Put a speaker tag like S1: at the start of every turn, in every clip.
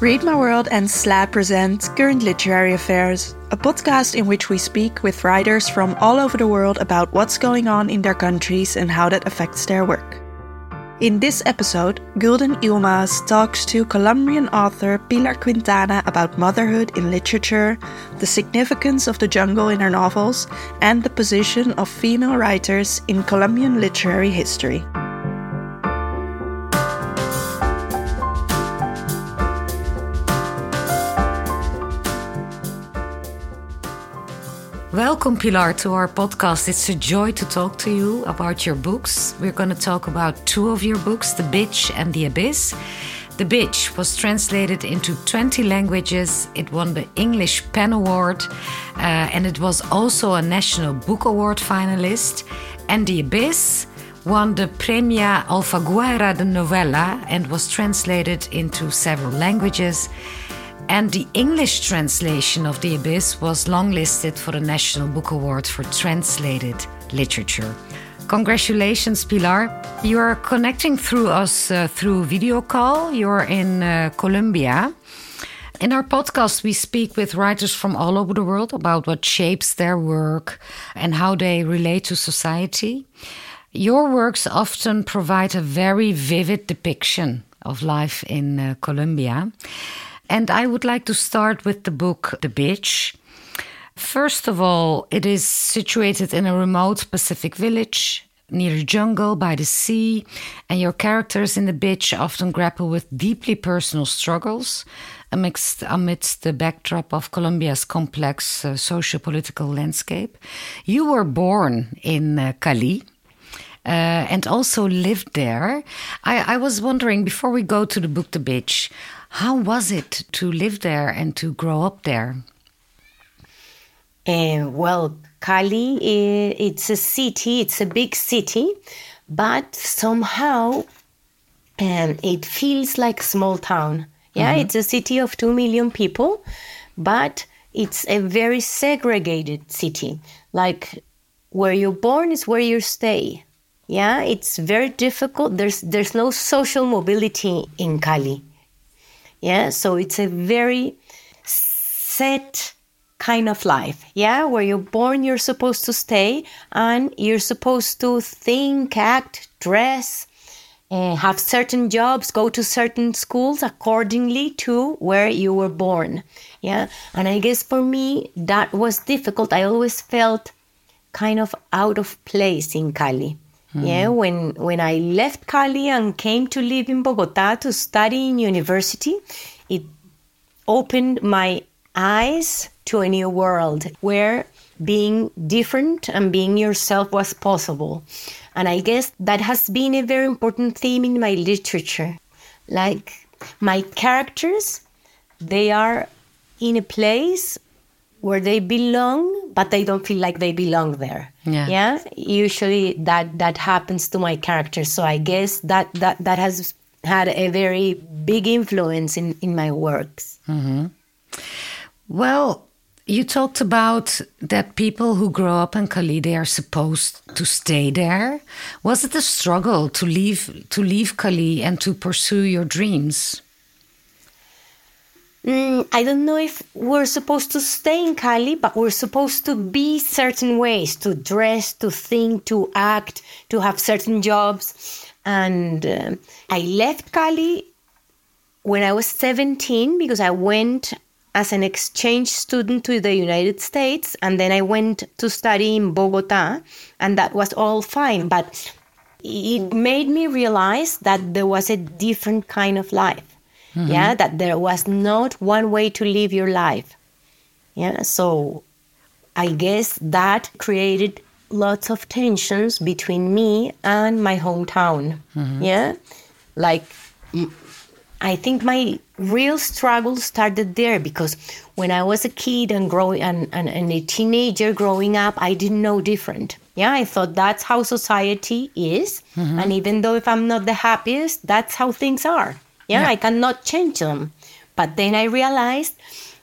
S1: Read My World and SLAA present Current Literary Affairs, a podcast in which we speak with writers from all over the world about what's going on in their countries and how that affects their work. In this episode, Gulden Yilmaz talks to Colombian author Pilar Quintana about motherhood in literature, the significance of the jungle in her novels, and the position of female writers in Colombian literary history.
S2: Welcome, Pilar, to our podcast. It's a joy to talk to you about your books. We're going to talk about two of your books, The Bitch and The Abyss. The Bitch was translated into 20 languages. It won the English Pen Award, uh, and it was also a National Book Award finalist. And The Abyss won the Premio Alfaguara de Novela and was translated into several languages and the English translation of The Abyss was longlisted for the National Book Award for Translated Literature. Congratulations, Pilar. You are connecting through us uh, through video call. You're in uh, Colombia. In our podcast, we speak with writers from all over the world about what shapes their work and how they relate to society. Your works often provide a very vivid depiction of life in uh, Colombia. And I would like to start with the book The Bitch. First of all, it is situated in a remote Pacific village near a jungle by the sea, and your characters in The Bitch often grapple with deeply personal struggles amidst, amidst the backdrop of Colombia's complex uh, socio political landscape. You were born in uh, Cali. Uh, and also lived there. I, I was wondering before we go to the book The Bitch, how was it to live there and to grow up there?
S3: Uh, well, Cali, eh, it's a city, it's a big city, but somehow um, it feels like a small town. Yeah, mm-hmm. it's a city of 2 million people, but it's a very segregated city. Like where you're born is where you stay. Yeah, it's very difficult. There's there's no social mobility in Cali. Yeah, so it's a very set kind of life. Yeah, where you're born, you're supposed to stay, and you're supposed to think, act, dress, uh, have certain jobs, go to certain schools accordingly to where you were born. Yeah, and I guess for me that was difficult. I always felt kind of out of place in Cali. Mm. Yeah, when when I left Cali and came to live in Bogota to study in university, it opened my eyes to a new world where being different and being yourself was possible. And I guess that has been a very important theme in my literature. Like my characters, they are in a place where they belong, but they don't feel like they belong there. Yeah. yeah. Usually that that happens to my characters. So I guess that that that has had a very big influence in in my works.
S2: Mm-hmm. Well, you talked about that people who grow up in Cali they are supposed to stay there. Was it a struggle to leave to leave Cali and to pursue your dreams?
S3: Mm, I don't know if we're supposed to stay in Cali, but we're supposed to be certain ways to dress, to think, to act, to have certain jobs. And uh, I left Cali when I was 17 because I went as an exchange student to the United States and then I went to study in Bogota, and that was all fine. But it made me realize that there was a different kind of life Mm-hmm. Yeah, that there was not one way to live your life. Yeah, so I guess that created lots of tensions between me and my hometown. Mm-hmm. Yeah, like I think my real struggle started there because when I was a kid and growing and, and, and, a teenager growing up, I didn't know different. Yeah, I thought that's how society is. Mm-hmm. And even though if I'm not the happiest, that's how things are. Yeah, yeah, I cannot change them. But then I realized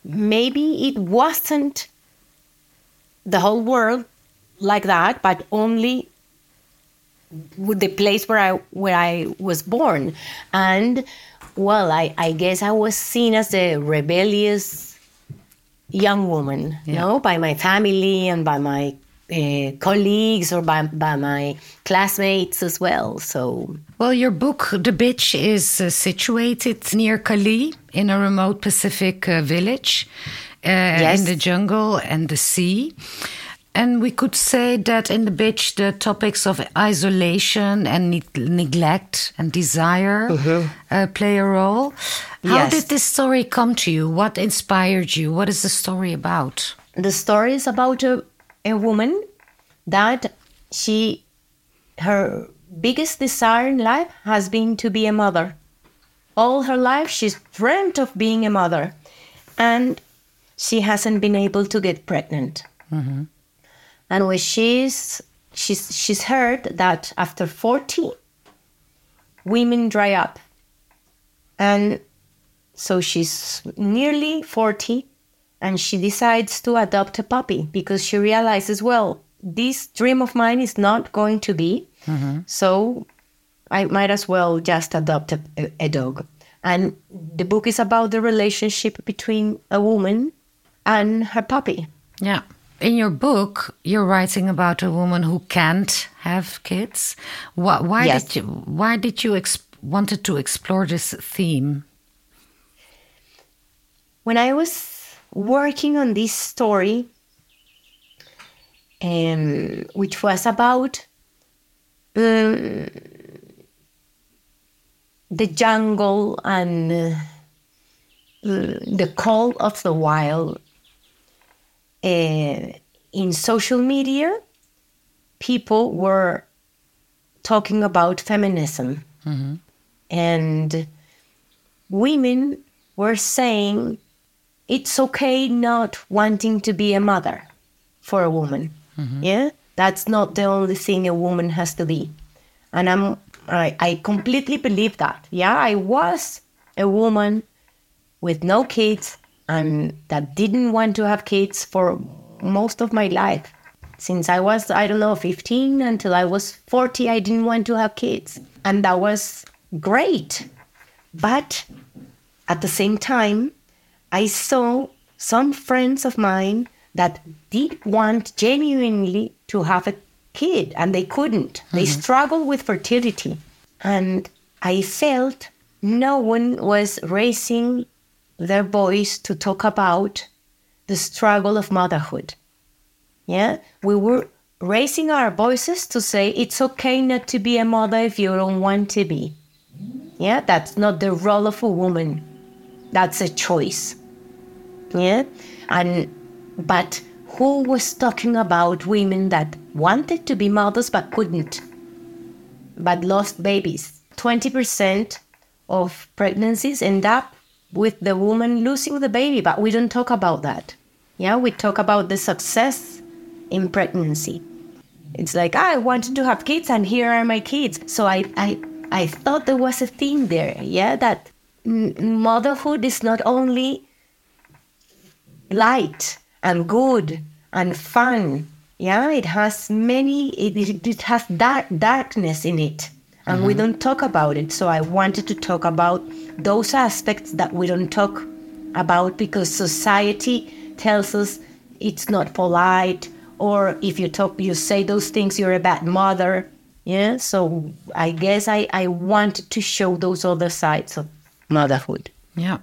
S3: maybe it wasn't the whole world like that, but only with the place where I where I was born. And well, I, I guess I was seen as a rebellious young woman, you know, by my family and by my uh, colleagues or by, by my classmates as well. So,
S2: Well, your book, The Bitch, is uh, situated near Cali in a remote Pacific uh, village uh, in the jungle and the sea. And we could say that in The Bitch, the topics of isolation and ne- neglect and desire uh, play a role. How
S3: Yes.
S2: did this story come to you? What inspired you? What is the story about?
S3: the story is about a, a woman that she her biggest desire in life has been to be a mother. All her life she's dreamt of being a mother. And she hasn't been able to get pregnant. Mm-hmm. And when she's she's she's heard that after 40 women dry up. And so she's nearly 40 and she decides to adopt a puppy because she realizes, well, this dream of mine is not going to be. Mm-hmm. So I might as well just adopt a, a, a dog. And the book is about the relationship between a woman and her puppy.
S2: Yeah. In your book, you're writing about a woman who can't have kids. Why, why
S3: Yes.
S2: did you? Why did you wanted to explore this theme?
S3: when I was working on this story, um, which was about um, the jungle and uh, the call of the wild, uh, in social media, people were talking about feminism. And women were saying it's okay not wanting to be a mother for a woman. Mm-hmm. Yeah, that's not the only thing a woman has to be. And I'm I, I completely believe that. Yeah, I was a woman with no kids and that didn't want to have kids for most of my life. Since I was, I don't know, 15 until I was 40, I didn't want to have kids. And that was great. But at the same time, I saw some friends of mine that did want genuinely to have a kid and they couldn't. They mm-hmm. struggled with fertility. And I felt no one was raising their voice to talk about the struggle of motherhood. Yeah, we were raising our voices to say it's okay not to be a mother if you don't want to be. Yeah, that's not the role of a woman. That's a choice. Yeah, and but who was talking about women that wanted to be mothers but couldn't, but lost babies? Twenty percent of pregnancies end up with the woman losing the baby, but we don't talk about that. Yeah, we talk about the success in pregnancy. It's like I wanted to have kids, and here are my kids. So I, I, I thought there was a thing there. Yeah, that motherhood is not only light and good and fun. Yeah, it has many. It, it, has dark darkness in it, and we mm-hmm. don't talk about it. So I wanted to talk about those aspects that we don't talk about because society tells us it's not polite, or if you talk, you say those things, you're a bad mother. Yeah, so I guess I I wanted to show those other sides of motherhood.
S2: Yeah.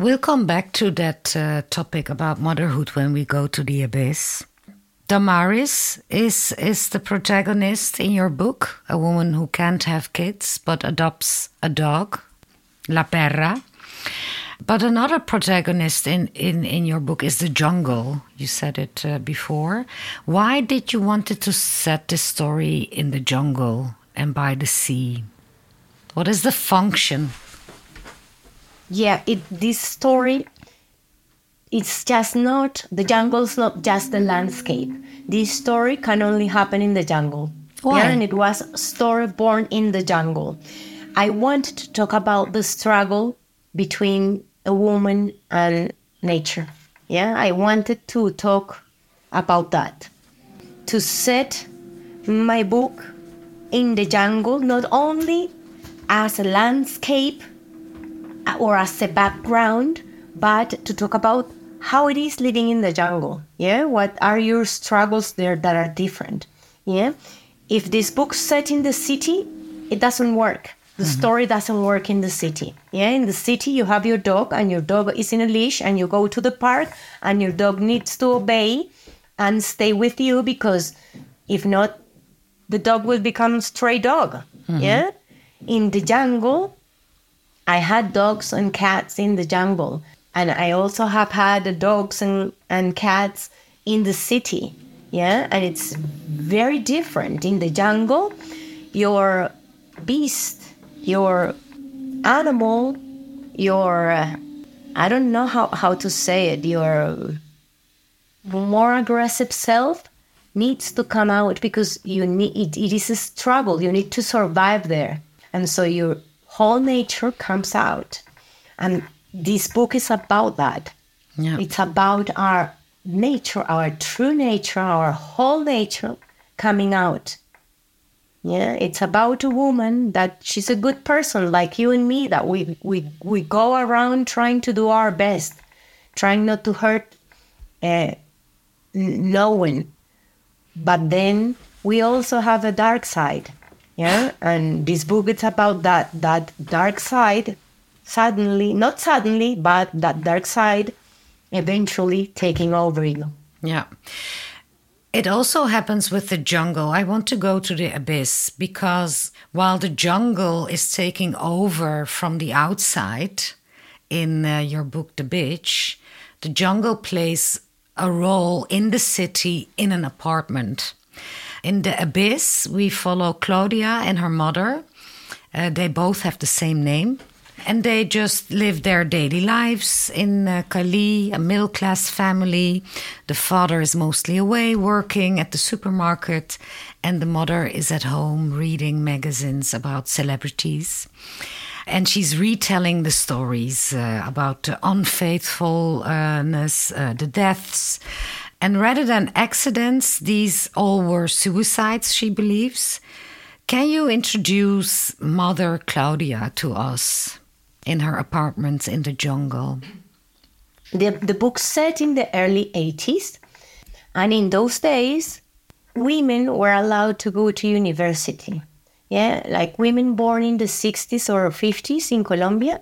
S2: We'll come back to that uh, topic about motherhood when we go to the abyss. Damaris is is the protagonist in your book, a woman who can't have kids but adopts a dog, La Perra. But another protagonist in, in, in your book is the jungle. You said it uh, before. Why did you wanted to set this story in the jungle and by the sea? What is the function?
S3: Yeah it this story it's just not the jungle's not just the landscape. This story can only happen in the jungle.
S2: Why?
S3: Yeah, and it was a story born in the jungle. I wanted to talk about the struggle between a woman and nature. Yeah i wanted to talk about that. To set my book in the jungle not only as a landscape or as a background, but to talk about how it is living in the jungle. Yeah, what are your struggles there that are different? Yeah, if this book's set in the city, it doesn't work. The mm-hmm. story doesn't work in the city. Yeah, in the city, you have your dog, and your dog is in a leash, and you go to the park, and your dog needs to obey and stay with you because if not, the dog will become a stray dog. Mm-hmm. Yeah, in the jungle, I had dogs and cats in the jungle, and I also have had dogs and, and cats in the city. Yeah, and it's very different. In the jungle, your beast your animal, your, I don't know how, how to say it, your more aggressive self needs to come out because you need it, it is a struggle you need to survive there and so your whole nature comes out and this book is about that yeah. it's about our nature our true nature our whole nature coming out yeah, it's about a woman that she's a good person like you and me that we we we go around trying to do our best, trying not to hurt uh, no one. But then we also have a dark side. Yeah, and this book is about that that dark side suddenly, not suddenly, but that dark side eventually taking over you.
S2: Yeah. It also happens with the jungle. I want to go to the abyss because while the jungle is taking over from the outside in uh, your book, The Bitch, the jungle plays a role in the city in an apartment. In the abyss, we follow Claudia and her mother. Uh, they both have the same name, and they just live their daily lives in uh, Cali, a middle class family. The father is mostly away working at the supermarket, and the mother is at home reading magazines about celebrities. And she's retelling the stories uh, about the unfaithfulness, uh, the deaths. And rather than accidents, these all were suicides, she believes. Can you introduce Mother Claudia to us? in her apartments in the jungle.
S3: The, the book set in the early 80s, and in those days, women were allowed to go to university. Yeah, like women born in the 60s or 50s in Colombia,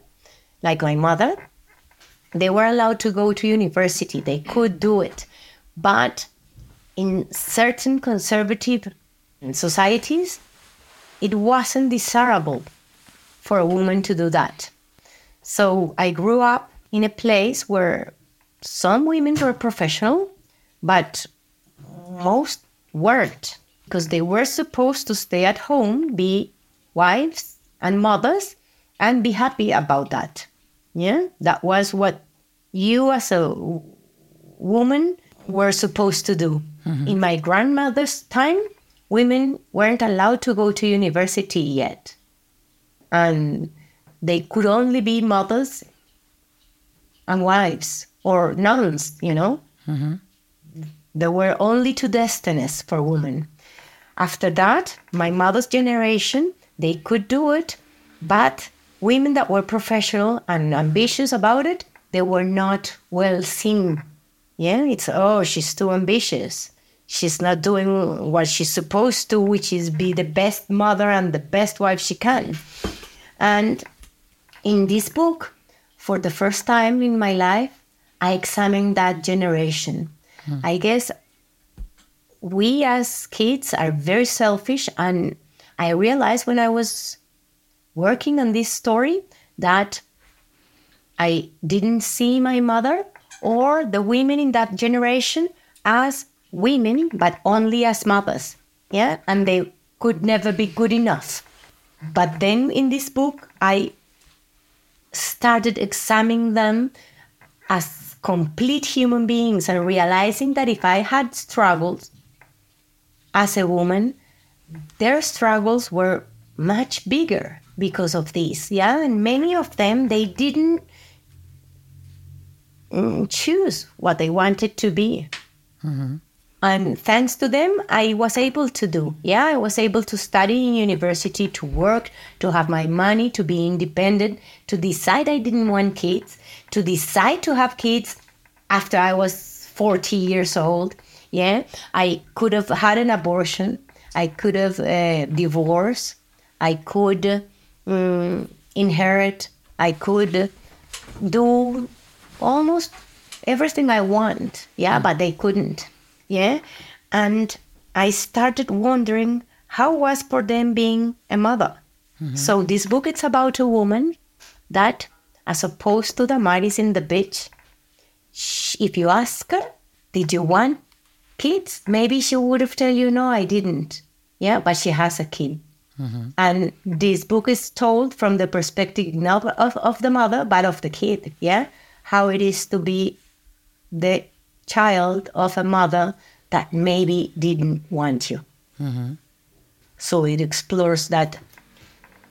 S3: like my mother, they were allowed to go to university. They could do it. But in certain conservative societies, it wasn't desirable for a woman to do that. So I grew up in a place where some women were professional, but most weren't because they were supposed to stay at home, be wives and mothers, and be happy about that. Yeah, that was what you as a woman were supposed to do. Mm-hmm. In my grandmother's time, women weren't allowed to go to university yet. And they could only be mothers and wives or nuns, you know. Mm-hmm. There were only two destinies for women. After that, my mother's generation, they could do it, but women that were professional and ambitious about it, they were not well seen. Yeah, it's oh, she's too ambitious. She's not doing what she's supposed to, which is be the best mother and the best wife she can. And in this book, for the first time in my life, I examined that generation. Hmm. I guess we as kids are very selfish, and I realized when I was working on this story that I didn't see my mother or the women in that generation as women, but only as mothers. Yeah, and they could never be good enough. But then in this book, I started examining them as complete human beings and realizing that if I had struggled as a woman, their struggles were much bigger because of this. Yeah, and many of them they didn't choose what they wanted to be. Mm-hmm. and thanks to them i was able to do. Yeah i was able to study in university to work to have my money to be independent to decide i didn't want kids to decide to have kids after i was 40 years old. Yeah i could have had an abortion. I could have uh, divorced. I could um, inherit. I could do almost everything i want yeah hmm. but they couldn't yeah? And i started wondering how was for them being a mother? Mm-hmm. So this book it's about a woman that as opposed to Damaris in the beach sh- if you ask her did you want kids? maybe she would have tell you no i didn't yeah but she has a kid. Mm-hmm. And this book is told from the perspective not of, of the mother but of the kid yeah how it is to be the child of a mother that maybe didn't want you. So it explores that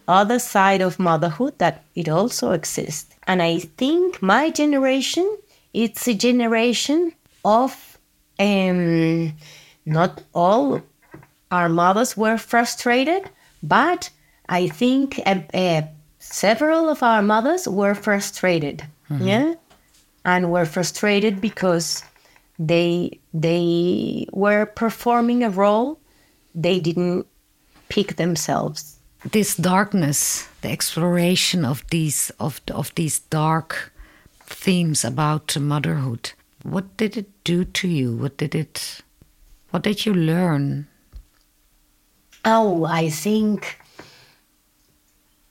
S3: other side of motherhood that it also exists. And I think my generation, it's a generation of um, not all our mothers were frustrated, but I think uh, uh, several of our mothers were frustrated. Yeah and were frustrated because they they were performing a role they didn't pick themselves
S2: This darkness, the exploration of these of of these dark themes about motherhood. What did it do to you? What did it? What did you learn?
S3: oh i think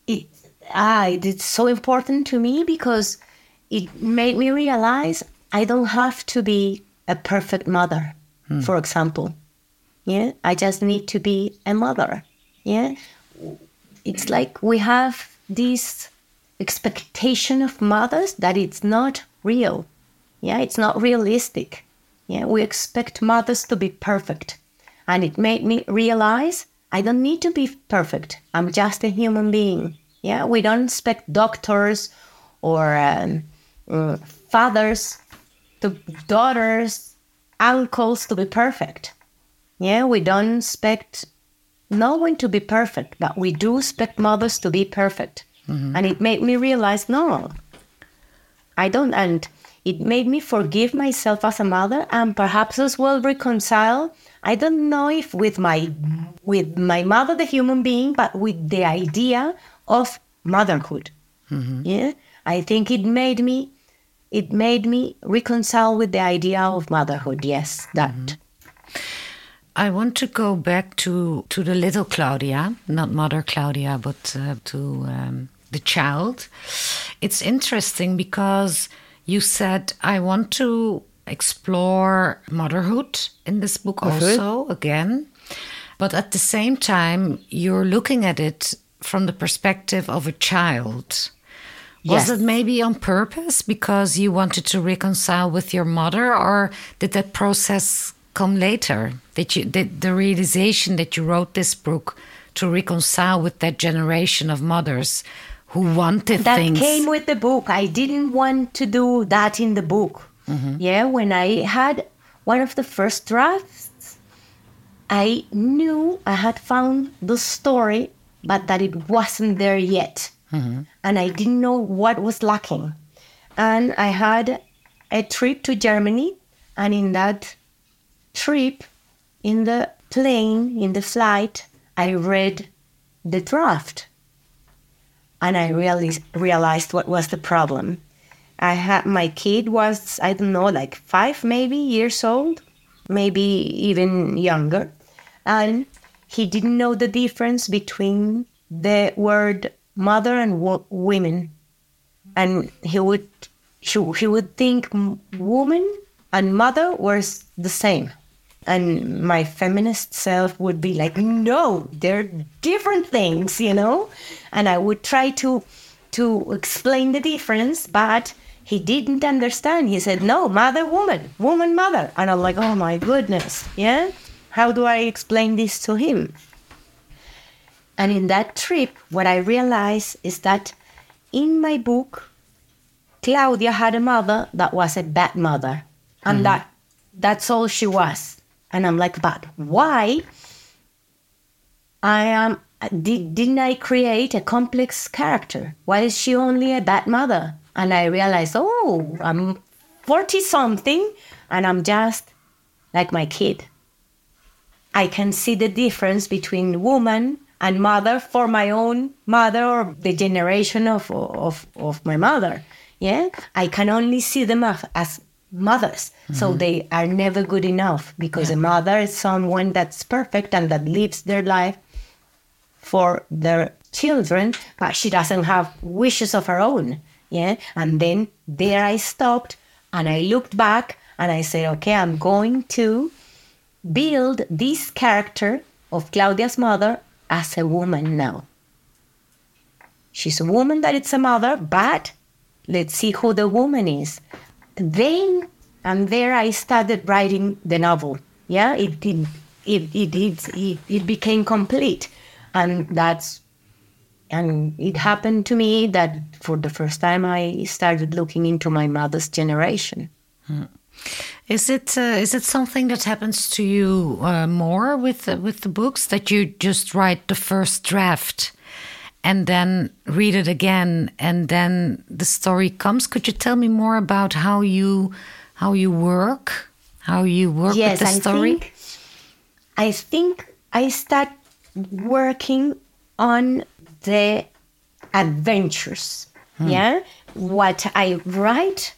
S3: it ah, it's so important to me because it made me realize i don't have to be a perfect mother for example. Yeah i just need to be a mother. Yeah. It's like we have this expectation of mothers that it's not real. Yeah it's not realistic. Yeah we expect mothers to be perfect. And it made me realize i don't need to be perfect. I'm just a human being. Yeah we don't expect doctors or um, uh, fathers to daughters uncles to be perfect yeah we don't expect no one to be perfect, but we do expect mothers to be perfect. And it made me realize no, I don't. And it made me forgive myself as a mother and perhaps as well reconcile. I don't know if with my with my mother, the human being, but with the idea of motherhood. Yeah, I think it made me it made me reconcile with the idea of motherhood. Yes, that.
S2: I want to go back to to the little Claudia, not Mother Claudia, but uh, to um, the child. It's interesting because you said I want to explore motherhood in this book also again, but at the same time you're looking at it from the perspective of a child. Was it maybe on purpose because you wanted to reconcile with your mother, or did that process come later? Did you did the realization that you wrote this book to reconcile with that generation of mothers who wanted
S3: that
S2: things?
S3: came with the book. I didn't want to do that in the book. Mm-hmm. Yeah, when I had one of the first drafts, I knew I had found the story, but that it wasn't there yet. Mm-hmm. And I didn't know what was lacking. And I had a trip to Germany, and in that trip, in the plane, in the flight, I read the draft and I really realized what was the problem. I had my kid was I don't know like five maybe years old, maybe even younger, and he didn't know the difference between the word mother and wo- women, and he would he, he would think woman and mother was the same. And my feminist self would be like, no, they're different things, you know? And I would try to to explain the difference, but he didn't understand. He said, no, mother, woman, woman, mother. And I'm like, oh my goodness, yeah? How do I explain this to him? And in that trip, what I realized is that in my book, Claudia had a mother that was a bad mother. And mm-hmm. that that's all she was. And I'm like, but why? I am. Did, didn't I create a complex character? Why is she only a bad mother? And I realized, oh, I'm 40 something and I'm just like my kid. I can see the difference between woman and mother for my own mother or the generation of, of, of my mother. Yeah, I can only see them as, as mothers. Mm-hmm. So they are never good enough because yeah. a mother is someone that's perfect and that lives their life for their children, but she doesn't have wishes of her own. Yeah. And then there I stopped and I looked back and I said, okay, I'm going to build this character of Claudia's mother as a woman now. She's a woman that it's a mother, but let's see who the woman is. Then and there I started writing the novel. Yeah, it did. It it it it, it became complete, and that's and it happened to me that for the first time I started looking into my mother's generation. Hmm.
S2: Is it uh, is it something that happens to you uh, more with uh, with the books that you just write the first draft and then read it again and then the story comes? Could you tell me more about how you how you work, how you work
S3: yes,
S2: with the story?
S3: I think, I think I start working on the adventures. Hmm. Yeah, what I write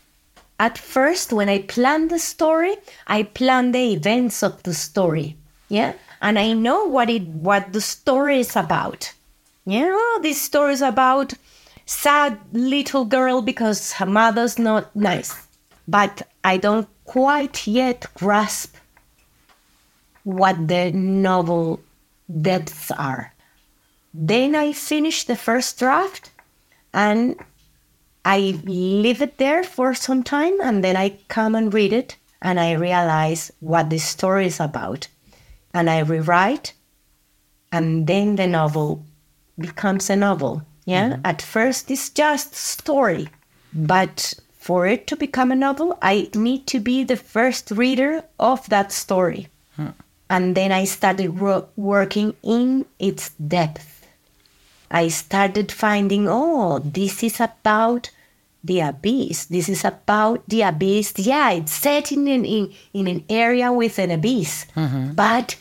S3: at first, when I plan the story, I plan the events of the story. Yeah. And I know what it what the story is about. yeah know, this story is about sad little girl because her mother's not nice. But I don't quite yet grasp what the novel depths are. Then I finish the first draft and I leave it there for some time and then I come and read it and I realize what the story is about. And I rewrite and then the novel becomes a novel. Yeah. Mm-hmm. At first it's just story. But for it to become a novel, I need to be the first reader of that story. And then I started ro- working in its depth. I started finding, oh, this is about the abyss. This is about the abyss. Yeah, it's set in an, in, in an area with an abyss, mm-hmm. but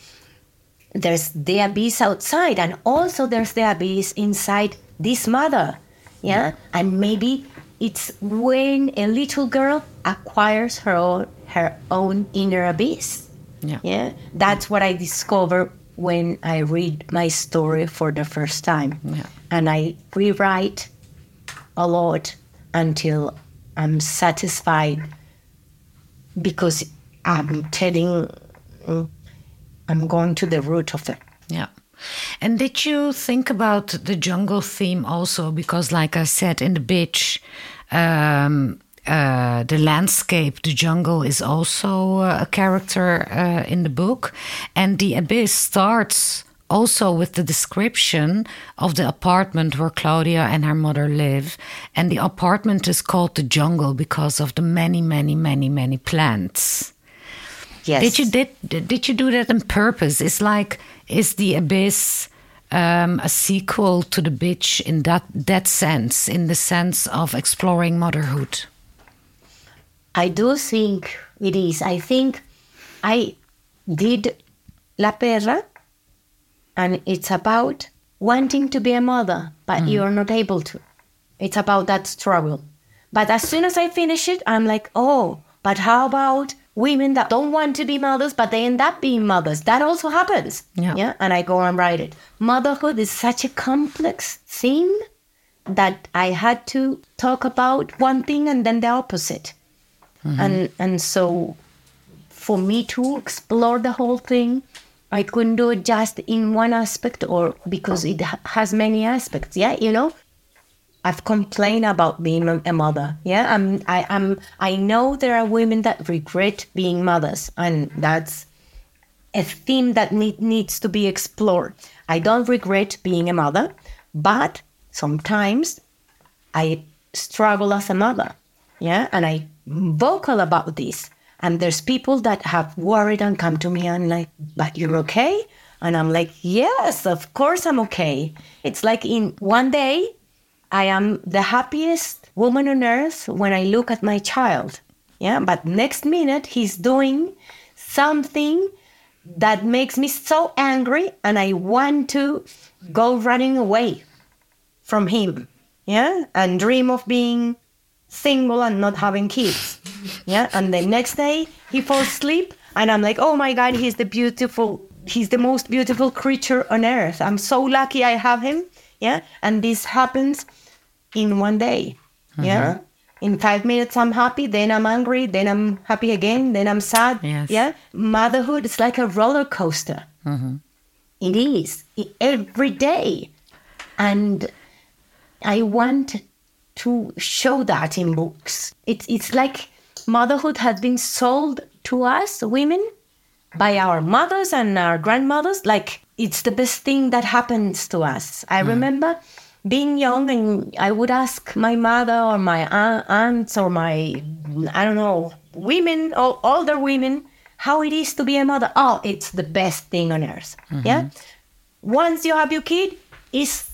S3: there's the abyss outside, and also there's the abyss inside this mother. Yeah, and maybe it's when a little girl acquires her own, her own inner abyss. Yeah, yeah, that's what I discover when I read my story for the first time, yeah. and I rewrite a lot until I'm satisfied because I'm telling, I'm going to the root of it.
S2: Yeah. And did you think about the jungle theme also? Because, like I said, in the bitch, um, uh, the landscape, the jungle is also uh, a character uh, in the book. And the abyss starts also with the description of the apartment where Claudia and her mother live. And the apartment is called the jungle because of the many, many, many, many plants.
S3: Yes.
S2: Did you did did you do that on purpose? It's like is the abyss um, a sequel to the bitch in that that sense, in the sense of exploring motherhood?
S3: I do think it is. I think I did La Perra and it's about wanting to be a mother, but mm. you're not able to. It's about that struggle. But as soon as I finish it, I'm like, oh, but how about women that don't want to be mothers, but they end up being mothers? That also happens. Yeah. yeah? And I go and write it. Motherhood is such a complex thing that I had to talk about one thing and then the opposite. Mm-hmm. And and so for me to explore the whole thing I couldn't do it just in one aspect or because it has many aspects. Yeah, you know, I've complained about being a mother. Yeah, I'm. I am. I know there are women that regret being mothers, and that's a theme that need, needs to be explored. I don't regret being a mother, but sometimes I struggle as a mother. Yeah, and I vocal about this. And there's people that have worried and come to me and like, but you're okay? And I'm like, yes, of course I'm okay. It's like in one day, I am the happiest woman on earth when I look at my child. Yeah. But next minute, he's doing something that makes me so angry and I want to go running away from him. Yeah. And dream of being single and not having kids. Yeah. And the next day he falls asleep and I'm like, oh my God, he's the beautiful, he's the most beautiful creature on earth. I'm so lucky I have him. Yeah. And this happens in one day. Yeah. Uh-huh. In five minutes, I'm happy. Then I'm angry. Then I'm happy again. Then I'm sad.
S2: Yes.
S3: Yeah. Motherhood is like a roller coaster. Uh-huh. It is every day. And I want to show that in books. It's, it's like motherhood has been sold to us, women, by our mothers and our grandmothers. Like it's the best thing that happens to us. I hmm. remember being young and I would ask my mother or my aunt, aunts or my, I don't know, women or older women how it is to be a mother. Oh, it's the best thing on earth. Mm-hmm. Yeah. Once you have your kid, it's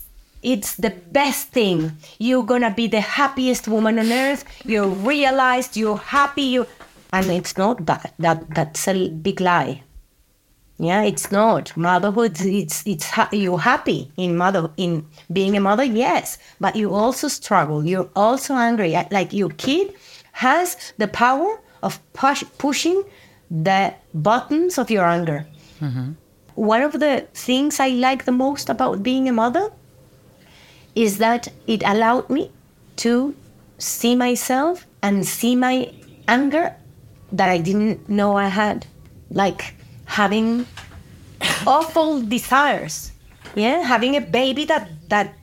S3: it's the best thing. You're gonna be the happiest woman on earth. You're realized. You're happy. You, and it's not that. That that's a big lie. Yeah, it's not motherhood. It's it's ha- you're happy in mother in being a mother. Yes, but you also struggle. You're also angry. Uh, like your kid has the power of push, pushing the buttons of your anger. Mm-hmm. One of the things I like the most about being a mother is that it allowed me to see myself and see my anger that I didn't know I had. Like having awful desires. Yeah, having a baby that that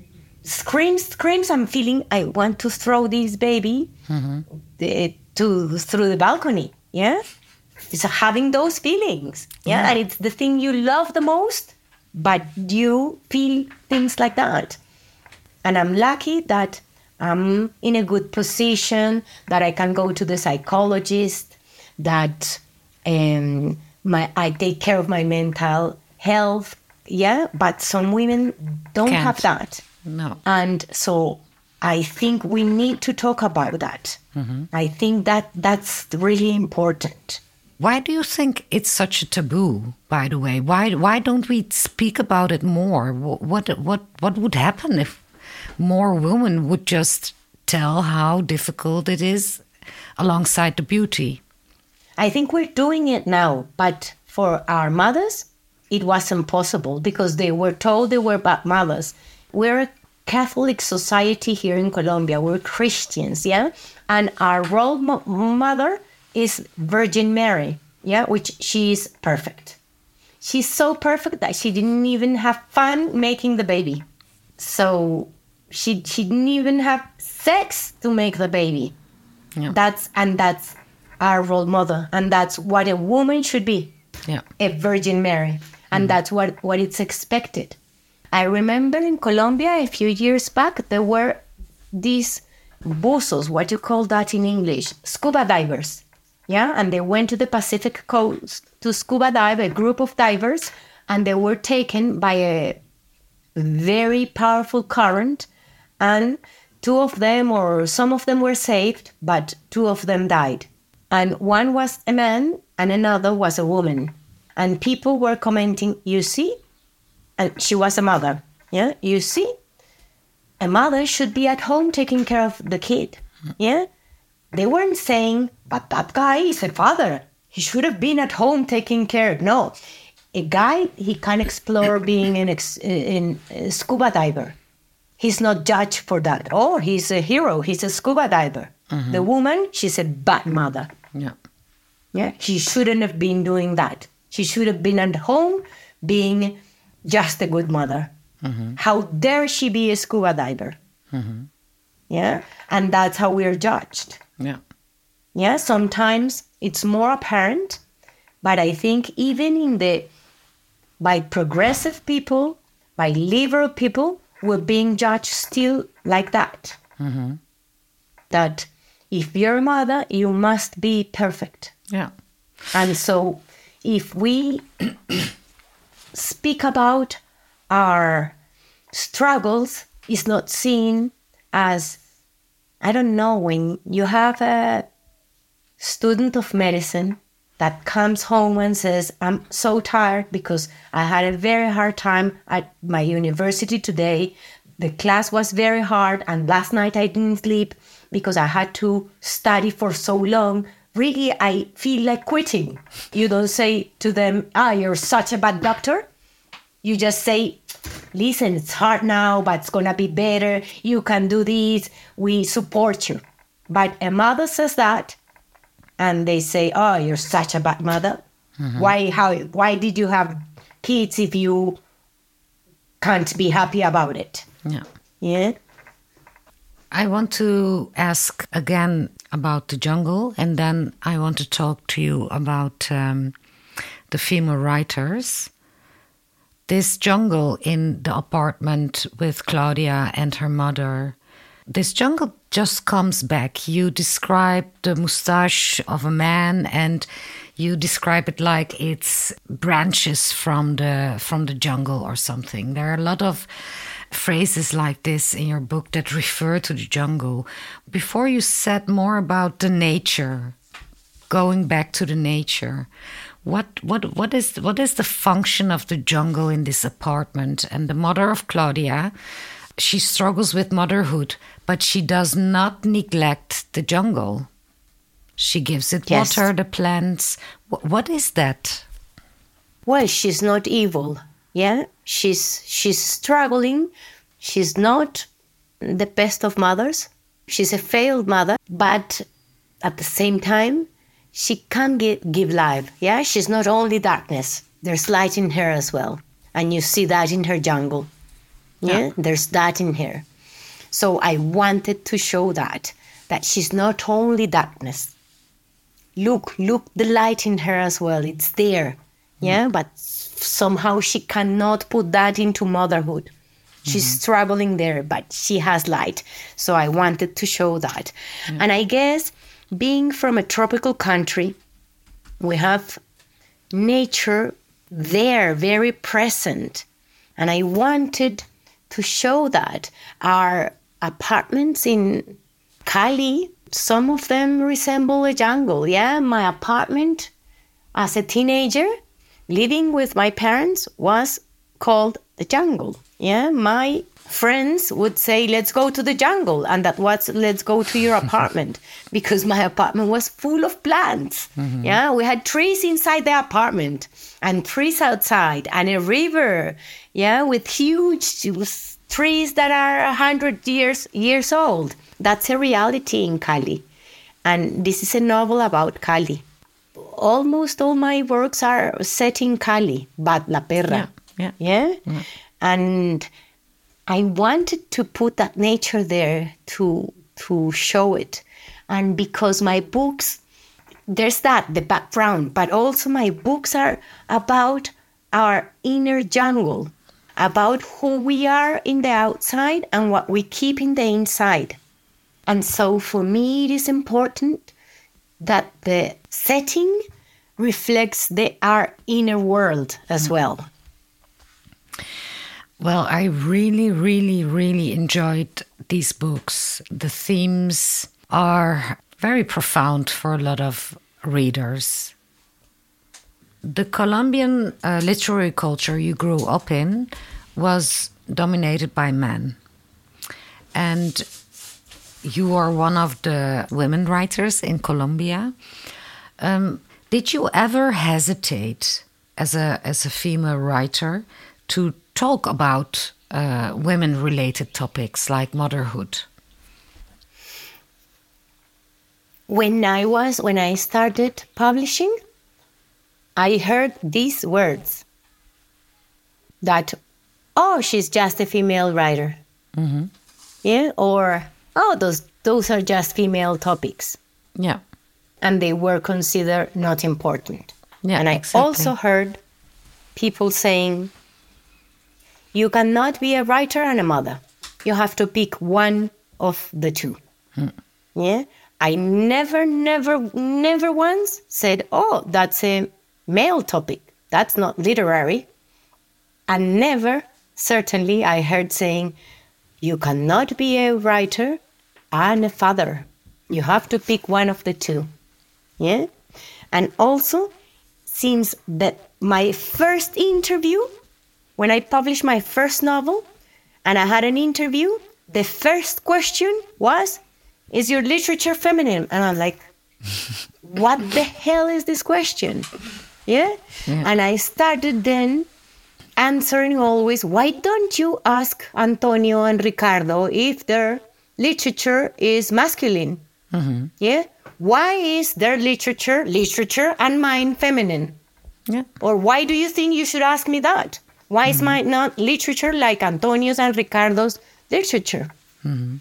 S3: screams, screams. I'm feeling I want to throw this baby mm-hmm. the, to through the balcony. Yeah, it's having those feelings. Yeah, mm-hmm. and it's the thing you love the most, but you feel things like that. And I'm lucky that I'm in a good position, that I can go to the psychologist, that um, my I take care of my mental health. Yeah, but some women don't
S2: Can't.
S3: have that.
S2: No.
S3: And so I think we need to talk about that. I think that that's really important.
S2: Why do you think it's such a taboo? By the way, why why don't we speak about it more? Wh- What what what would happen if more women would just tell how difficult it is, alongside the beauty?
S3: I think we're doing it now, but for our mothers, it wasn't possible because they were told they were bad mothers. We're a Catholic society here in Colombia. We're Christians, yeah? And our role mo- mother is Virgin Mary, yeah? Which she is perfect. She's so perfect that she didn't even have fun making the baby. So she, she didn't even have sex to make the baby.
S2: Yeah.
S3: That's and that's our role model, and that's what a woman should be,
S2: Yeah.
S3: a Virgin Mary, and mm-hmm. that's what what it's expected. I remember in Colombia a few years back there were these buzos, what you call that in English, scuba divers, yeah, and they went to the Pacific coast to scuba dive, a group of divers, and they were taken by a very powerful current and two of them or some of them were saved but two of them died. And one was a man and another was a woman. And people were commenting you see? And she was a mother. Yeah? You see? A mother should be at home taking care of the kid. Yeah? They weren't saying but that guy is a father. He should have been at home taking care no. A guy he can explore being an ex, in scuba diver he's not judged for that oh he's a hero he's a scuba diver mm-hmm. the woman she's a bad mother
S2: Yeah.
S3: yeah, she shouldn't have been doing that. She should have been at home being just a good mother. Mm-hmm. How dare she be a scuba diver? Mm-hmm. Yeah, and that's how we're judged.
S2: Yeah.
S3: Yeah, sometimes it's more apparent, but I think even in the by progressive people, by liberal people, we're being judged still like that. Mm-hmm. That if you're a mother, you must be perfect.
S2: Yeah.
S3: And so, if we speak about our struggles, it's not seen as, I don't know, when you have a student of medicine that comes home and says, I'm so tired because I had a very hard time at my university today. The class was very hard, and last night I didn't sleep because I had to study for so long. Really, I feel like quitting. You don't say to them, Ah, you're such a bad doctor. You just say, Listen, it's hard now, but it's gonna be better. You can do this. We support you. But a mother says that, and they say, "Oh, you're such a bad mother. Why? How? Why did you have kids if you can't be happy about it?"
S2: Yeah.
S3: Yeah.
S2: I want to ask again about the jungle, and then I want to talk to you about um, the female writers. This jungle in the apartment with Claudia and her mother. This jungle just comes back. You describe the mustache of a man, and you describe it like it's branches from the from the jungle or something. There are a lot of phrases like this in your book that refer to the jungle. Before you said more about the nature, going back to the nature, what what what is what is the function of the jungle in this apartment? And the mother of Claudia, she struggles with motherhood, but she does not neglect the jungle. She gives it
S3: Yes.
S2: water, the plants. What is that?
S3: Well, she's not evil. Yeah, she's she's struggling. She's not the best of mothers. She's a failed mother, but at the same time, she can give, give life. Yeah, she's not only darkness. There's light in her as well, and you see that in her jungle. Yeah, there's that in her. So I wanted to show that that she's not only darkness. Look, look, the light in her as well. It's there. Mm. Yeah, but somehow she cannot put that into motherhood. She's mm-hmm. struggling there, but she has light. So I wanted to show that. And I guess being from a tropical country, we have nature there, very present. And I wanted to show that our apartments in Cali, some of them resemble a jungle. Yeah, my apartment as a teenager living with my parents was called the jungle. Yeah, my friends would say, let's go to the jungle. And that was, let's go to your apartment because my apartment was full of plants. Mm-hmm. Yeah, we had trees inside the apartment and trees outside and a river. Yeah, with huge trees that are a hundred years years old. That's a reality in Cali. And this is a novel about Cali. Almost all my works are set in Cali, but La Perra.
S2: Yeah,
S3: Yeah? And I wanted to put that nature there to to show it. And because my books there's that, the background, but also my books are about our inner jungle, about who we are in the outside and what we keep in the inside. And so for me, it is important that the setting reflects the our inner world as mm-hmm. well.
S2: Well, I really, really, really enjoyed these books. The themes are very profound for a lot of readers. The Colombian uh, literary culture you grew up in was dominated by men. And you are one of the women writers in Colombia. Um, did you ever hesitate as a as a female writer to talk about uh, women related topics like motherhood?
S3: When I was when I started publishing, I heard these words that oh, she's just a female writer. Mm-hmm. Yeah, or oh, those those are just female topics.
S2: Yeah.
S3: and they were considered not important.
S2: Yeah,
S3: and I
S2: exactly.
S3: also heard people saying, you cannot be a writer and a mother. You have to pick one of the two. Hmm. Yeah. I never, never, never once said, oh, that's a male topic. That's not literary. And never, certainly, I heard saying, you cannot be a writer and a father. You have to pick one of the two. Yeah? And also, seems that my first interview, when I published my first novel, and I had an interview, the first question was, Is your literature feminine? And I'm like, What the hell is this question? Yeah? yeah? And I started then answering always, Why don't you ask Antonio and Ricardo if their literature is masculine? Mm-hmm. Yeah? Why is their literature literature and mine feminine? Yeah. Or why do you think you should ask me that? Why mm-hmm. is my not literature like Antonio's and Ricardo's literature? Mm-hmm.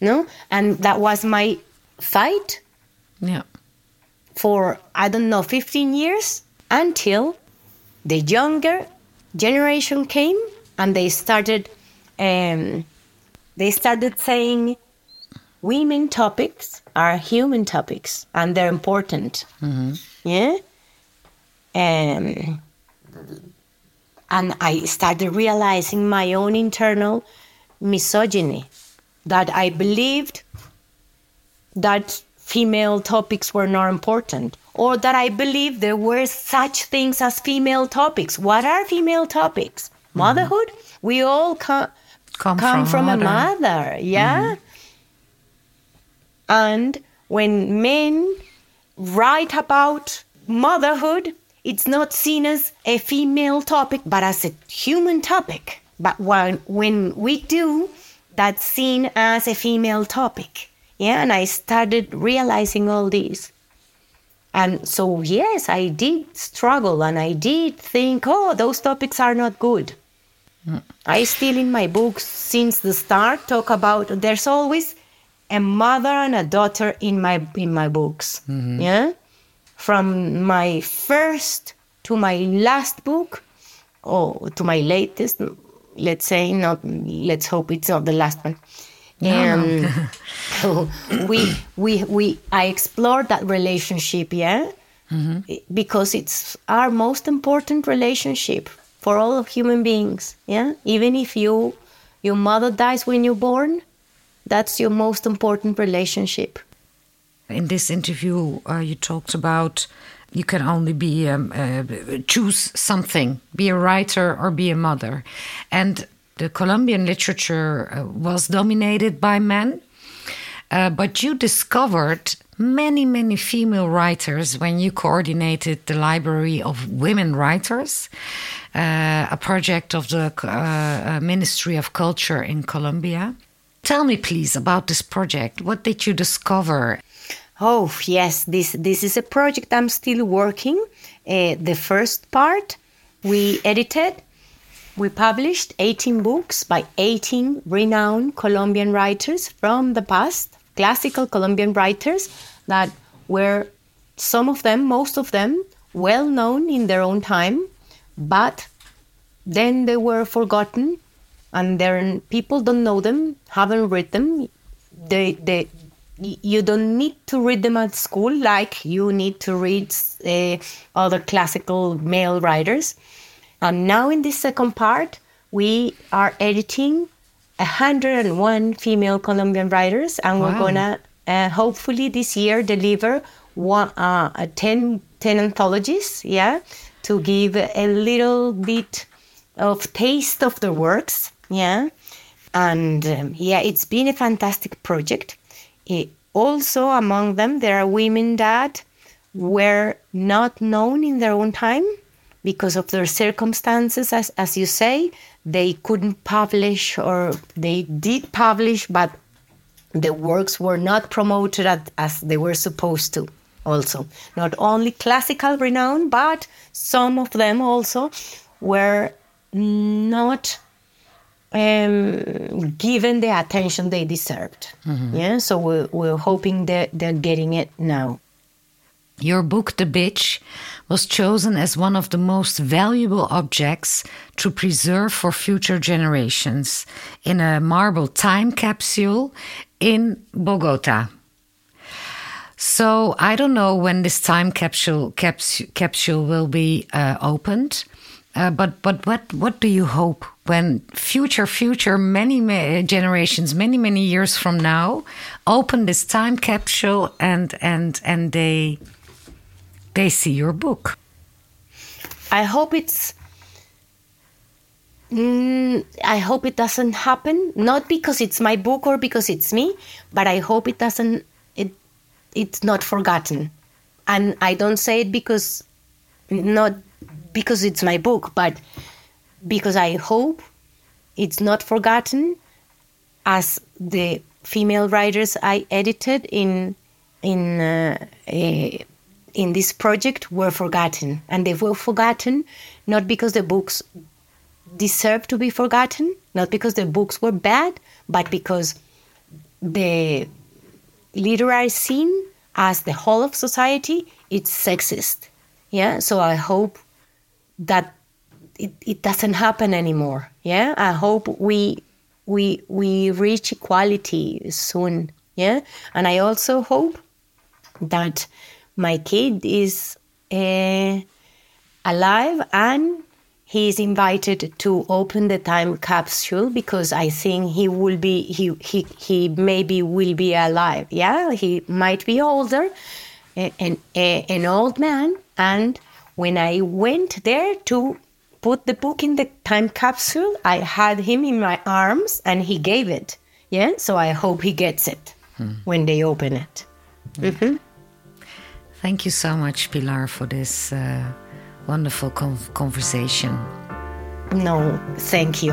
S3: No? And that was my fight.
S2: Yeah.
S3: For I don't know, 15 years until the younger generation came and they started um, they started saying women topics are human topics and they're important. Mm-hmm. Yeah. Um, and I started realizing my own internal misogyny that I believed that female topics were not important or that I believe there were such things as female topics. What are female topics? Mm-hmm. Motherhood? We all co- come, come, from, from a mother, yeah? Mm-hmm. And when men write about motherhood, it's not seen as a female topic, but as a human topic. But when, when we do, that's seen as a female topic. Yeah, and I started realizing all this. And so, yes, I did struggle and I did think, oh, those topics are not good. Mm. I still, in my books, since the start, talk about there's always a mother and a daughter in my in my books. Mm-hmm. Yeah, from my first to my last book, or to my latest. Let's say not. Let's hope it's not the last one. Um, we we we I explored that relationship. Yeah. Mm-hmm. Because it's our most important relationship for all of human beings. Yeah, even if you your mother dies when you're born, that's your most important relationship.
S2: In this interview, uh, you talked about you can only be um, uh, choose something, be a writer or be a mother, and the Colombian literature uh, was dominated by men. Uh, but you discovered many, many female writers when you coordinated the Library of Women Writers, uh, a project of the uh, Ministry of Culture in Colombia. Tell me, please, about this project. What did you discover?
S3: Oh, yes, this, this is a project I'm still working. Uh, the first part we edited, we published 18 books by 18 renowned Colombian writers from the past, classical Colombian writers that were some of them, most of them, well known in their own time, but then they were forgotten and then people don't know them, haven't read them. They they you don't need to read them at school like you need to read uh, other classical male writers. And now in this second part, we are editing 101 female Colombian writers, and wow. we're gonna uh, hopefully this year deliver one uh, 10, 10 anthologies, yeah, to give a little bit of taste of the works yeah. And um, yeah, it's been a fantastic project. It, also, among them, there are women that were not known in their own time because of their circumstances, as, as you say. They couldn't publish, or they did publish, but the works were not promoted as, as they were supposed to also not only classical renown but some of them also were not um, given the attention they deserved. Mm-hmm. Yeah, so we're, we're hoping that they're getting it now.
S2: Your book, The Bitch, was chosen as one of the most valuable objects to preserve for future generations in a marble time capsule in Bogota. So I don't know when this time capsule capsule, capsule will be uh, opened, uh, but but what what do you hope when future future many, many generations many many years from now open this time capsule and and and they they see your book?
S3: I hope it's. Mm, I hope it doesn't happen. Not because it's my book or because it's me, but I hope it doesn't It it's not forgotten. And I don't say it because not because it's my book, but because I hope it's not forgotten as the female writers I edited in in uh, in this project were forgotten, and they were forgotten not because the books deserve to be forgotten, not because the books were bad, but because the literary scene as the whole of society it's sexist. Yeah? So i hope that it, it doesn't happen anymore. Yeah? I hope we we we reach equality soon. Yeah? And i also hope that my kid is uh, alive and he is invited to open the time capsule because I think he will be he he he maybe will be alive. Yeah, he might be older, an an old man. And when I went there to put the book in the time capsule, I had him in my arms and he gave it. Yeah, so I hope he gets it hmm. when they open it. Mm-hmm.
S2: Thank you so much, Pilar, for this. Uh wonderful conversation.
S3: No, thank you.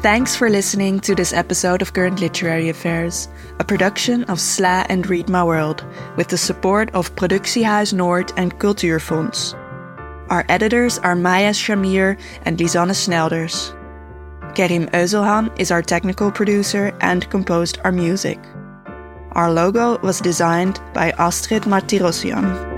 S1: Thanks for listening to this episode of Current Literary Affairs, a production of SLAA and Read My World, with the support of Productiehuis Noord and Cultuurfonds. Our editors are Maya Shamir and Lisanne Snelders. Kerim Euzelhan is our technical producer and composed our music. Our logo was designed by Astrid Martirosyan.